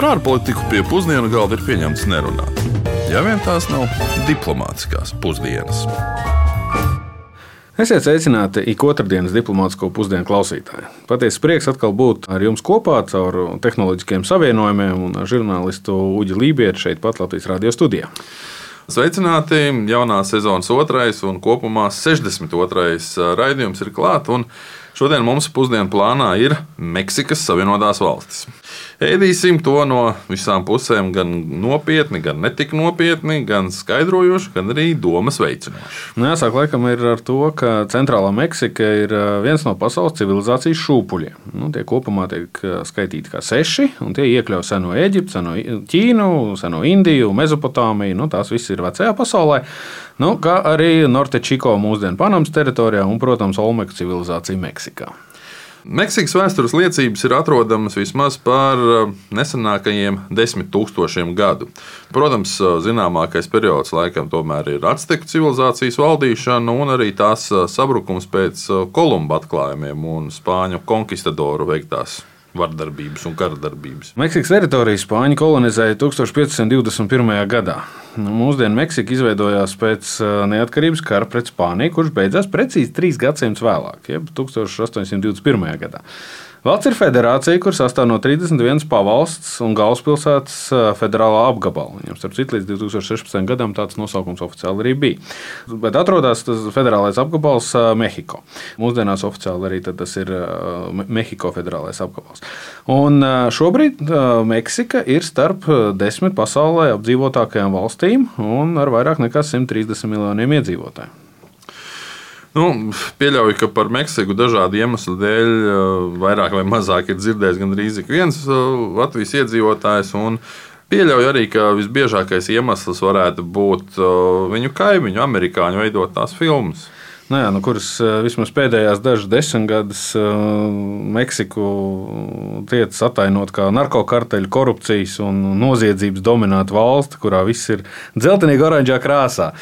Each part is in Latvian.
Par ārpolitiku pie pusdienu galda ir pieņemts nerunāt. Ja vien tās nav diplomātiskās pusdienas. Esiet sveicināti ik otrdienas diplomātsko pusdienu klausītāji. Patiesi prieks atkal būt ar jums kopā caur tehnoloģiskiem savienojumiem un ar žurnālistu Uģi Lībietu šeit pat Latvijas radio studijā. Sveicināti! Jaunā sezonas otrais un kopumā 62. raidījums ir klāts. Šodien mums pusdienu plānā ir Meksikas Savienotās valstis. Ēdīsim to no visām pusēm, gan nopietni, gan netik nopietni, gan skaidrojoši, gan arī domas veicinoši. Nu, jāsāk laikam ir ar to, ka Centrālā Meksika ir viens no pasaules civilizācijas šūpuļiem. Nu, tie kopumā tiek skaitīti kā seši, un tie iekļauj seno Eģiptu, seno Ķīnu, seno Indiju, Mezopotāmiju. Nu, tās viss ir vecajā pasaulē. Nu, kā arī Norte Čiko mūsdienu Panamas teritorijā un, protams, Olmeku civilizācija Meksikā. Meksikas vēstures liecības ir atrodamas vismaz par eh, nesenākajiem desmit tūkstošiem gadu. Protams, eh, zināmākais periods laikam tomēr ir Azteku civilizācijas valdīšana un arī tās eh, sabrukums pēc Kolumba atklājumiem un Spāņu konkistadoru veiktās vardarbības un karadarbības. Meksikas teritoriju Spāņi kolonizēja 1521. gadā. Nu, mūsdienu Meksika izveidojās pēc neatkarības kara pret Spāniju, kurš beidzās precīzi trīs gadsimtus vēlāk, jeb 1821. gadā. Valsts ir federācija, kur sastāv no 31 pavalsts un galvaspilsētas federālā apgabala. Viņam, starp citu, līdz 2016. gadam tāds nosaukums oficiāli arī bija. Bet atrodas tas federālais apgabals Mehiko. Mūsdienās oficiāli arī tas ir Mehiko federālais apgabals. Un šobrīd Meksika ir starp desmit pasaulē apdzīvotākajām valstīm un ar vairāk nekā 130 miljoniem iedzīvotāju. Nu, pieļauju, ka par Meksiku dažādu iemeslu dēļ eh, vairāk vai mazāk ir dzirdējis gandrīz ik viens eh, Latvijas iedzīvotājs. Pieļauju arī, ka visbiežākais iemesls varētu būt eh, viņu kaimiņu, amerikāņu veidotās filmas nu jā, nu, kuras eh, vismaz pēdējās dažas desmitgades eh, Meksiku tiecas atainot kā narkokarteļu korupcijas un noziedzības dominēta valsts, kurā viss ir dzeltenīgi oranžā krāsā.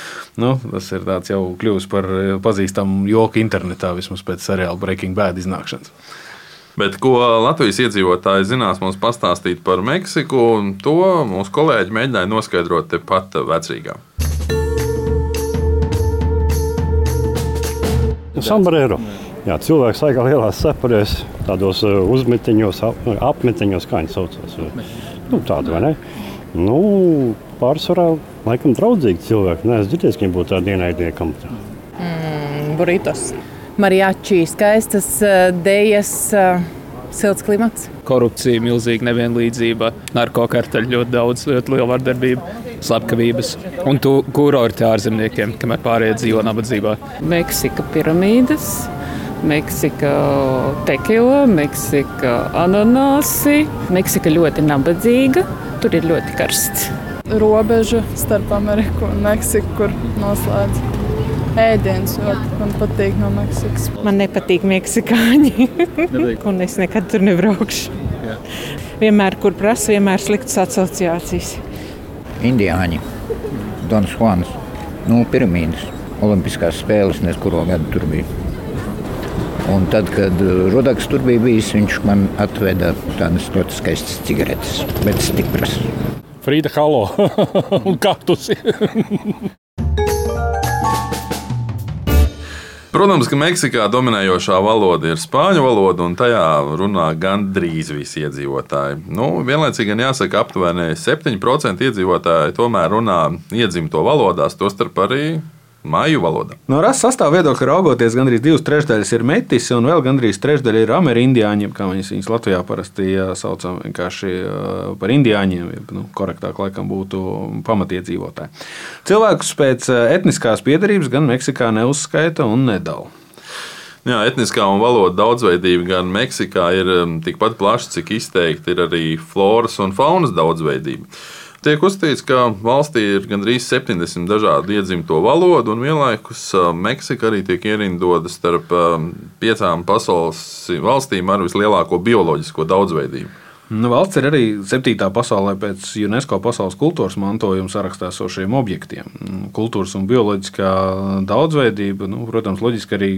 Nu, tas ir jau kļuvis par eh, pazīstamu joku internetā, vismaz pēc seriāla Breaking Bad iznākšanas. Bet ko Latvijas iedzīvotāji zinās mums pastāstīt par Meksiku, to mūsu kolēģi mēģināja noskaidrot tepat vecrīgā. Sombrero. Jā, cilvēks staigā lielās cepurēs, tādos uh, uzmetiņos, ap, apmetiņos, kā viņi saucās. Nu, tādi, vai ne? Nu, pārsvarā laikam draudzīgi cilvēki. Nē, es dzirdēju, ka viņi būtu tādi ienaidniekam. Mm, burritos. Mariači, skaistas dēļas. Uh silts klimats. Korupcija, milzīga nevienlīdzība, narkotiku ļoti daudz, ļoti liela vardarbība, slepkavības un kurorti ārzemniekiem, kamēr pārējie dzīvo nabadzībā. Meksika piramīdas. Meksika, tekila, Meksika, ananāsi. Meksika ļoti nabadzīga, tur ir ļoti karsts. Robeža starp Ameriku un Meksiku, kur noslēdz ēdiens man patīk no Meksikas. Man nepatīk meksikāņi, un es nekad tur nebraukšu. Jā. Vienmēr, kur prasa, vienmēr sliktas asociācijas. Indiāņi, Dons Juans, nu, piramīdas, Olimpiskās spēles, nezinu, kuru gadu tur bija. Un tad, kad Rudaks tur bija bijis, viņš man atveda tādas ļoti skaistas cigaretes, bet stipras. Frīda Halo un kaktusi. Protams, ka Meksikā dominējošā valoda ir spāņu valoda, un tajā runā gandrīz visi iedzīvotāji. Nu, vienlaicīgi gan jāsaka, aptuveni 7% iedzīvotāji tomēr runā iedzimto valodās, tostarp arī māju valodā. No rases sastāvā viedokļa raugoties, gandrīz divas trešdaļas ir metis, un vēl gandrīz trešdaļa ir amerindiāņi, kā viņas, viņas Latvijā parasti saucam vienkārši par indiāņiem, ja nu, korektāk laikam būtu pamatiedzīvotāji. Cilvēkus pēc etniskās piedarības gan Meksikā neuzskaita un nedala. Jā, etniskā un valodas daudzveidība gan Meksikā ir tikpat plaša, cik izteikti ir arī floras un faunas daudzveidība. Tiek uzskatīts, ka valstī ir gandrīz 70 dažādu iedzimto valodu, un vienlaikus Meksika arī tiek ierindota starp piecām pasaules valstīm ar vislielāko bioloģisko daudzveidību. Nu, valsts ir arī septītā pasaulē pēc UNESCO pasaules kultūras mantojuma sarakstā esošiem objektiem. Nu, kultūras un bioloģiskā daudzveidība, nu, protams, loģiski arī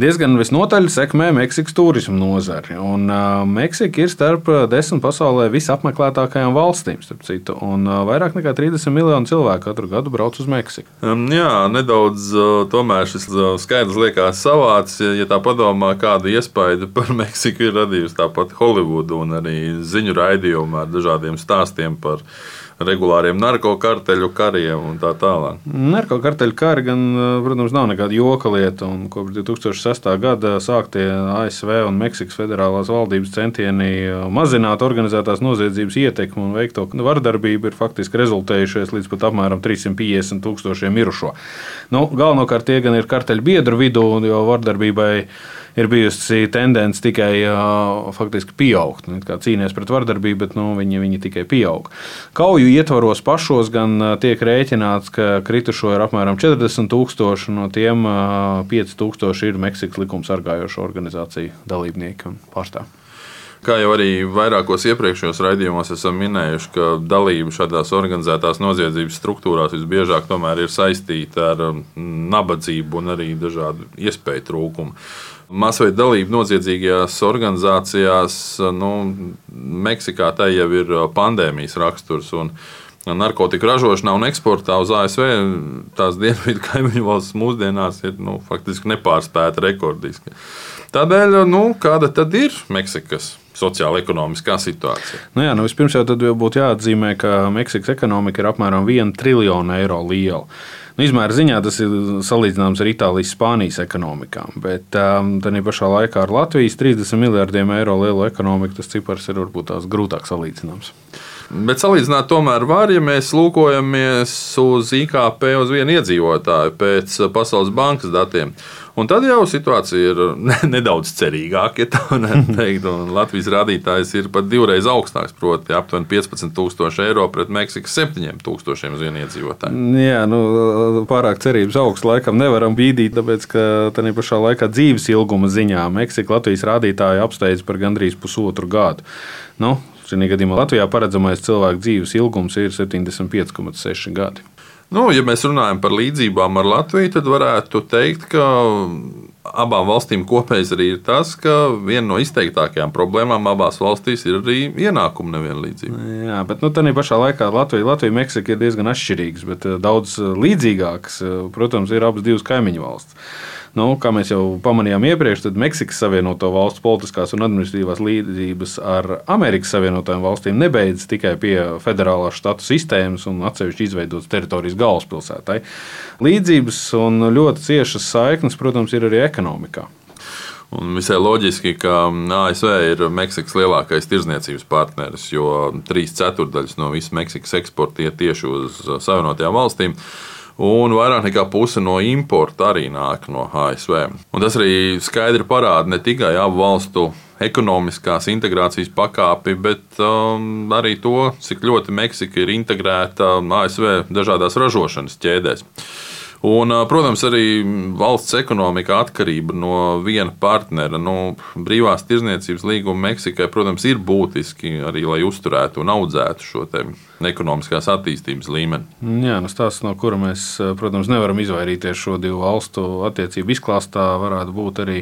diezgan visnotaļ sekmē Meksikas turismu nozari. Un, uh, Meksika ir starp desmit pasaulē visapmeklētākajām valstīm, starp citu, un uh, vairāk nekā 30 miljonu cilvēku katru gadu brauc uz Meksiku. Um, jā, nedaudz tomēr šis skaidrs liekas savāds, ja, tā padomā, kādu iespaidu par Meksiku ir radījusi tāpat Holivuda un arī ziņu raidījumi ar dažādiem stāstiem par regulāriem narkotiku kariem un tā tālāk. Narkotiku kari, gan, protams, nav nekāda joka lieta. Kopš 2006. gada sāktie ASV un Meksikas federālās valdības centieni mazināt organizētās noziedzības ietekmi un veikto vardarbību ir faktiski rezultējušies līdz pat apmēram 350 tūkstošiem mirušo. Nu, galvenokārt tie gan ir karteļu biedru vidū, jo vardarbībai ir bijusi tendence tikai uh, faktiski pieaugt. Nu, cīnīties pret vardarbību, bet nu, viņi, viņi tikai pieaug. Kauju ietvaros pašos gan tiek rēķināts, ka kritušo ir apmēram 40 tūkstoši, no tiem uh, 5 tūkstoši ir Meksikas likumsargājošo organizāciju dalībnieki un pārstāvji. Kā jau arī vairākos iepriekšējos raidījumos esam minējuši, ka dalība šādās organizētās noziedzības struktūrās visbiežāk ir saistīta ar nabadzību un arī dažādu iespēju trūkumu masveida dalība noziedzīgajās organizācijās, nu, Meksikā tai jau ir pandēmijas raksturs. Narkotiku ražošanā un eksportā uz ASV tās dienvidu kaimiņu valsts mūsdienās ir nu, faktiski nepārspēta rekordiski. Tādēļ, nu, kāda tad ir Meksikas sociāla ekonomiskā situācija? Nu jā, nu vispirms jau būtu jāatzīmē, ka Meksikas ekonomika ir apmēram 1 triljonu eiro liela. Nu, izmēra ziņā tas ir salīdzināms ar Itālijas, Spānijas ekonomikām, bet um, tā pašā laikā ar Latvijas 30 miljardiem eiro lielu ekonomiku tas cipars ir varbūt tās grūtāk salīdzināms. Bet salīdzināt tomēr var, ja mēs lūkojamies uz IKP uz vienu iedzīvotāju pēc Pasaules bankas datiem. Un tad jau situācija ir nedaudz cerīgāka, ja tā varētu teikt. Latvijas rādītājs ir pat divreiz augstāks, proti, aptuveni 15,000 eiro pret Meksikas 7,000 uz vienu iedzīvotāju. Jā, nu, pārāk cerības augstu laikam nevaram bīdīt, tāpēc, ka tā pašā laikā dzīves ilguma ziņā Meksika Latvijas rādītāju apsteidz par gandrīz pusotru gadu. Nu, Šajā gadījumā Latvijā paredzamais cilvēku dzīves ilgums ir 75,6 gadi. Nu, ja mēs runājam par līdzībām ar Latviju, tad varētu teikt, ka abām valstīm kopējs arī ir tas, ka viena no izteiktākajām problēmām abās valstīs ir arī ienākuma nevienlīdzība. Jā, bet nu, tā pašā laikā Latvija, Latvija un Meksika ir diezgan atšķirīgas, bet eh, daudz līdzīgākas, eh, protams, ir abas divas kaimiņu valsts. Nu, kā mēs jau pamanījām iepriekš, tad Meksikas Savienoto Valstu politiskās un administratīvās līdzības ar Amerikas Savienotajām valstīm nebeidzas tikai pie federālās štatu sistēmas un atsevišķi izveidotas teritorijas galvaspilsētai. Līdzības un ļoti ciešas saiknes, protams, ir arī ekonomikā. Un visai loģiski, ka ASV ir Meksikas lielākais tirzniecības partneris, jo trīs ceturdaļas no visas Meksikas eksporta iet tieši uz Savienotajām valstīm un vairāk nekā puse no importa arī nāk no ASV. Un tas arī skaidri parāda ne tikai abu valstu ekonomiskās integrācijas pakāpi, bet um, arī to, cik ļoti Meksika ir integrēta ASV dažādās ražošanas ķēdēs. Un, protams, arī valsts ekonomika atkarība no viena partnera. Nu, brīvās tirzniecības līguma Meksikai, protams, ir būtiski arī, lai uzturētu un audzētu šo ekonomiskās attīstības līmeni. Jā, nu tas, no kura mēs, protams, nevaram izvairīties šo divu valstu attiecību izklāstā, varētu būt arī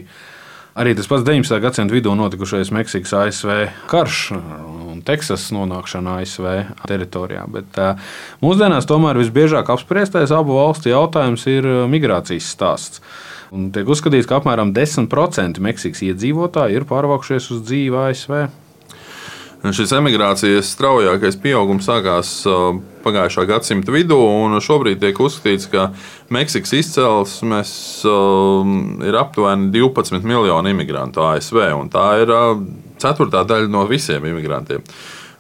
Arī tas pats 19. gadsimta vidū notikušais Meksikas ASV karš un Teksasas nonākšana ASV teritorijā. Bet mūsdienās tomēr visbiežāk apspriestais abu valstu jautājums ir migrācijas stāsts. Un tiek uzskatīts, ka apmēram 10% Meksikas iedzīvotāji ir pārvākušies uz dzīvi ASV. Šis emigrācijas straujākais pieaugums sākās pagājušā gadsimta vidū, šobrīd tiek uzskatīts, ka Meksikas izcelsmes um, ir aptuveni 12 miljoni imigrantu ASV, un tā ir uh, ceturtā daļa no visiem imigrantiem.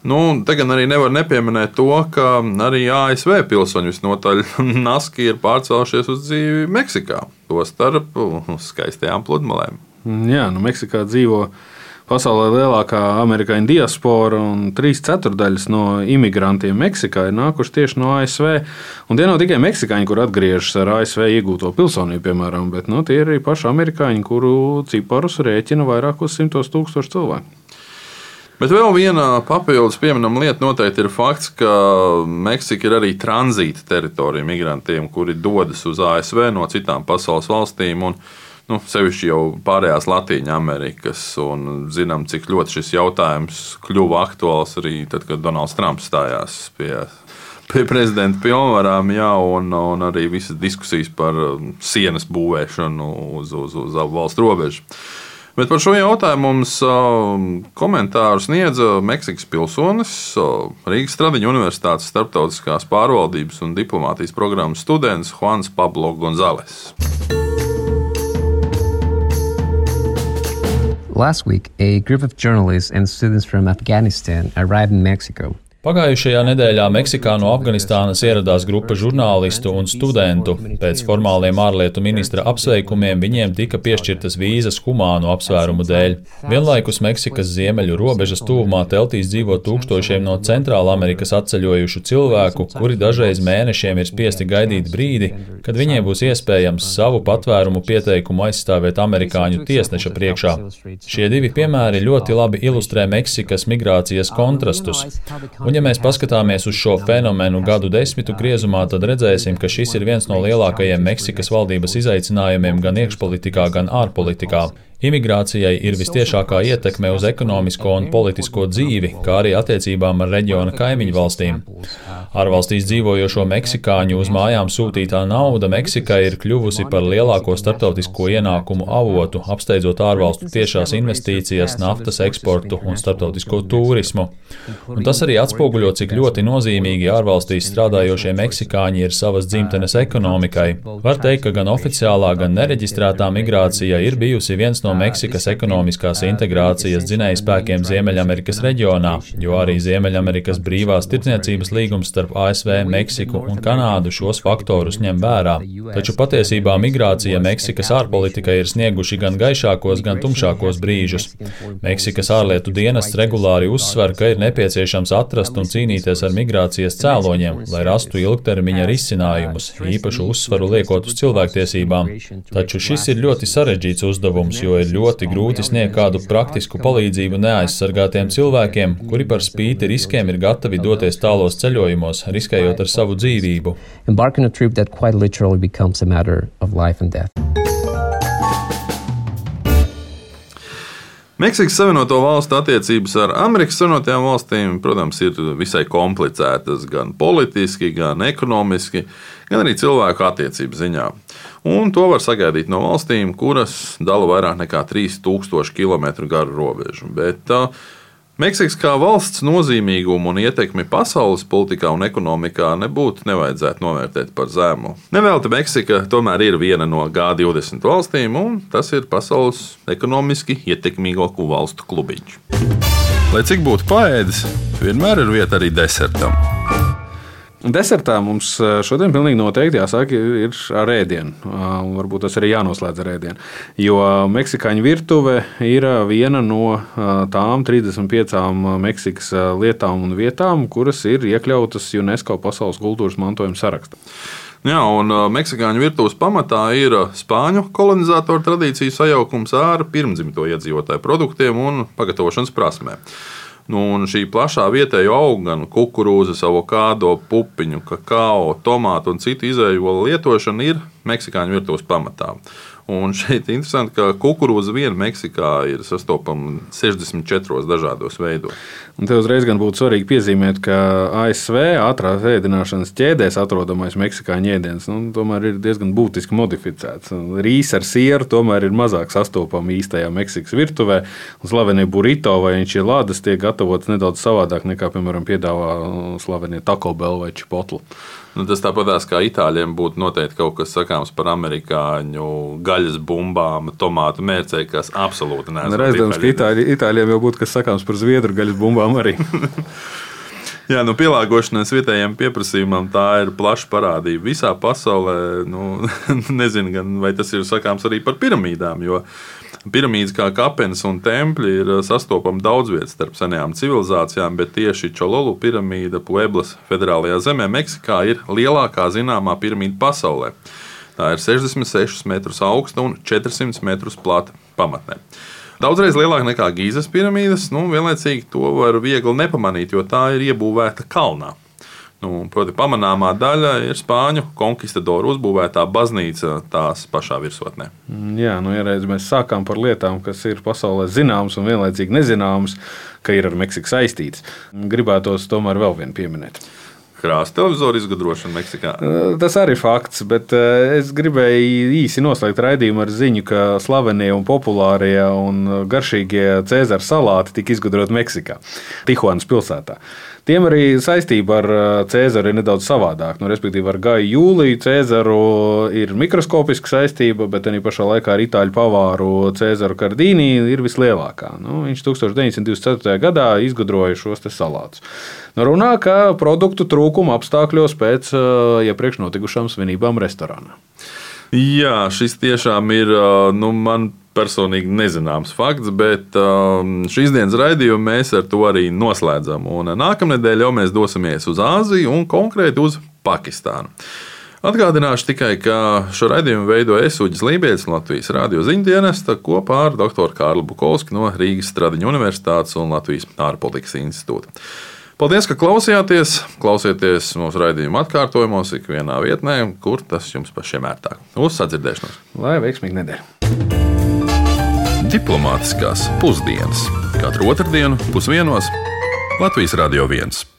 Nu, te gan arī nevar nepieminēt to, ka arī ASV pilsoņi visnotaļ naski ir pārcēlušies uz dzīvi Meksikā, tostarp uz skaistajām pludmalēm. Jā, nu Meksikā dzīvo Pasaulē lielākā amerikāņu diaspora un trīs ceturdaļas no imigrantiem Meksikā ir nākuši tieši no ASV. Un tie nav tikai meksikāņi, kur atgriežas ar ASV iegūto pilsonību, piemēram, bet nu, tie ir arī paši amerikāņi, kuru ciparus rēķina vairākos simtos tūkstošu cilvēku. Bet vēl viena papildus pieminama lieta noteikti ir fakts, ka Meksika ir arī tranzīta teritorija migrantiem, kuri dodas uz ASV no citām pasaules valstīm. Un, nu, sevišķi jau pārējās Latvijas Amerikas. Un zinām, cik ļoti šis jautājums kļuva aktuāls arī tad, kad Donalds Trumps stājās pie, pie prezidenta pilnvarām, jā, un, un arī visas diskusijas par um, sienas būvēšanu uz, uz, uz abu valstu robežu. Bet par šo jautājumu mums uh, komentāru sniedza Meksikas pilsonis, uh, Rīgas Stradiņa Universitātes starptautiskās pārvaldības un diplomātijas programmas students Juans Pablo Gonzales. Last week, a group of journalists and students from Afghanistan arrived in Mexico. Pagājušajā nedēļā Meksikā no Afganistānas ieradās grupa žurnālistu un studentu. Pēc formāliem ārlietu ministra apsveikumiem viņiem tika piešķirtas vīzas humānu apsvērumu dēļ. Vienlaikus Meksikas ziemeļu robežas tuvumā teltīs dzīvo tūkstošiem no Centrāla Amerikas atceļojušu cilvēku, kuri dažreiz mēnešiem ir spiesti gaidīt brīdi, kad viņiem būs iespējams savu patvērumu pieteikumu aizstāvēt amerikāņu tiesneša priekšā. Šie divi piemēri ļoti labi ilustrē Meksikas migrācijas kontrastus. Un, ja mēs paskatāmies uz šo fenomenu gadu desmitu griezumā, tad redzēsim, ka šis ir viens no lielākajiem Meksikas valdības izaicinājumiem gan iekšpolitikā, gan ārpolitikā. Imigrācijai ir vistiešākā ietekme uz ekonomisko un politisko dzīvi, kā arī attiecībām ar reģiona kaimiņu valstīm. Ārvalstīs dzīvojošo meksikāņu uz mājām sūtītā nauda Meksikai ir kļuvusi par lielāko starptautisko ienākumu avotu, apsteidzot ārvalstu tiešās investīcijas, naftas eksportu un starptautisko turismu. Un tas arī atspoguļo, cik ļoti nozīmīgi ārvalstīs strādājošie meksikāņi ir savas dzimtenes ekonomikai. Var teikt, ka gan oficiālā, gan nereģistrētā migrācija ir bijusi viens no no Meksikas ekonomiskās integrācijas dzinējspēkiem Ziemeļamerikas reģionā, jo arī Ziemeļamerikas brīvās tirdzniecības līgums starp ASV, Meksiku un Kanādu šos faktorus ņem vērā. Taču patiesībā migrācija Meksikas ārpolitikai ir snieguši gan gaišākos, gan tumšākos brīžus. Meksikas ārlietu dienests regulāri uzsver, ka ir nepieciešams atrast un cīnīties ar migrācijas cēloņiem, lai rastu ilgtermiņa risinājumus, īpašu uzsvaru liekot uz cilvēktiesībām. Taču šis ir ļoti sarežģīts uzdevums, jo ir ļoti grūti sniegt kādu praktisku palīdzību neaizsargātiem cilvēkiem, kuri par spīti riskiem ir gatavi doties tālos ceļojumos, riskējot ar savu dzīvību. Meksikas Savienoto Valstu attiecības ar Amerikas Savienotajām valstīm, protams, ir visai komplicētas gan politiski, gan ekonomiski, gan arī cilvēku attiecību ziņā. Un to var sagaidīt no valstīm, kuras dala vairāk nekā 3000 km garu robežu. Bet, uh, Meksikas kā valsts nozīmīgumu un ietekmi pasaules politikā un ekonomikā nebūtu nevajadzētu novērtēt par zemu. Nevelti Meksika tomēr ir viena no G20 valstīm, un tas ir pasaules ekonomiski ietekmīgāko valstu klubiņš. Lai cik būtu paēdis, vienmēr ir vieta arī desertam. Desertā mums eh, šodien pilnīgi noteikti jāsāk ir ar ēdienu. Varbūt tas arī jānoslēdz ar ēdienu. Jo meksikāņu virtuve ir viena no tām 35 Meksikas lietām un vietām, kuras ir iekļautas UNESCO pasaules kultūras mantojuma sarakstā. Jā, un meksikāņu virtuves pamatā ir spāņu kolonizatoru tradīciju sajaukums ar pirmdzimto iedzīvotāju produktiem un pagatavošanas prasmēm. Nu, šī plašā vietējo augu, gan kukurūzas, avokado, pupiņu, kakao, tomātu un citu izēju lietošana ir meksikāņu virtuves pamatā. Un šeit ir interesanti, ka kukurūza viena Meksikā ir sastopama 64 dažādos veidos. Un te uzreiz gan būtu svarīgi piezīmēt, ka ASV ātrās ēdināšanas ķēdēs atrodamais meksikāņu ēdiens nu, tomēr ir diezgan būtiski modificēts. Rīs ar sieru tomēr ir mazāk sastopama īstajā Meksikas virtuvē. Slavenie burrito vai enčilādes tiek gatavotas nedaudz savādāk nekā, piemēram, piedāvā slavenie Taco Bell vai Chipotle. Nu, tas tāpatās kā itāļiem būtu noteikti kaut kas sakāms par amerikāņu gaļas bumbām, tomātu mērcēju, kas absolūti neesmu. Reizēms, ka itāļi, itāļiem jau būtu kas sakāms par zviedru gaļas bumbām arī. Jā, nu, pielāgošanās vietējiem pieprasījumam tā ir plaša parādība visā pasaulē. Nu, nezinu, gan, vai tas ir sakāms arī par piramīdām, jo Piramīdas kā kapenes un templi ir sastopami daudz vietas starp senajām civilizācijām, bet tieši Čololu piramīda Pueblas federālajā zemē Meksikā ir lielākā zināmā piramīda pasaulē. Tā ir 66 metrus augsta un 400 metrus plata pamatnē. Daudzreiz lielāka nekā Gīzes piramīdas, nu, vienlaicīgi to var viegli nepamanīt, jo tā ir iebūvēta kalnā. Nu, proti, pamanāmā daļa ir spāņu konkistadoru uzbūvētā baznīca tās pašā virsotnē. Mm, Jā, nu, ja reiz mēs sākām par lietām, kas ir pasaulē zināmas un vienlaicīgi nezināmas, ka ir ar Meksiku saistītas, gribētos tomēr vēl vienu pieminēt. Krāsa televizoru izgudrošana Meksikā. Tas arī fakts, bet es gribēju īsi noslēgt raidījumu ar ziņu, ka slavenie un populārie un garšīgie Cēzara salāti tika izgudroti Meksikā, Tihuanas pilsētā. Tiem arī saistība ar Cēzaru ir nedaudz savādāka. Nu, respektīvi, ar Gaju Jūliju Cēzaru ir mikroskopiska saistība, bet arī pašā laikā ar itāļu pavāru Cēzaru Kardīnī ir vislielākā. Nu, viņš 1924. gadā izgudroja šos salātus. Nu, runā, ka produktu trūkuma apstākļos pēc uh, iepriekš notikušām svinībām restorānā. Jā, šis tiešām ir uh, nu, man personīgi nezināms fakts, bet um, šīs dienas raidījumu mēs ar to arī noslēdzam. Un nākamnedēļ jau mēs dosimies uz Āziju un konkrēti uz Pakistānu. Atgādināšu tikai, ka šo raidījumu veidoja Esuģis Lībijams, Latvijas radio ziņdienesta kopā ar dr. Kārlu Bukovski no Rīgas Stradiņu Universitātes un Latvijas ārpolitikas institūta. Paldies, ka klausījāties! Klausieties mūsu raidījuma atkārtojumos ikvienā vietnē, kur tas jums pašiem ērtāk. Uz sadzirdēšanos! Lai veiksmīgi nedēļa! Diplomātiskās pusdienas katru otrdienu pusdienos Latvijas Radio 1.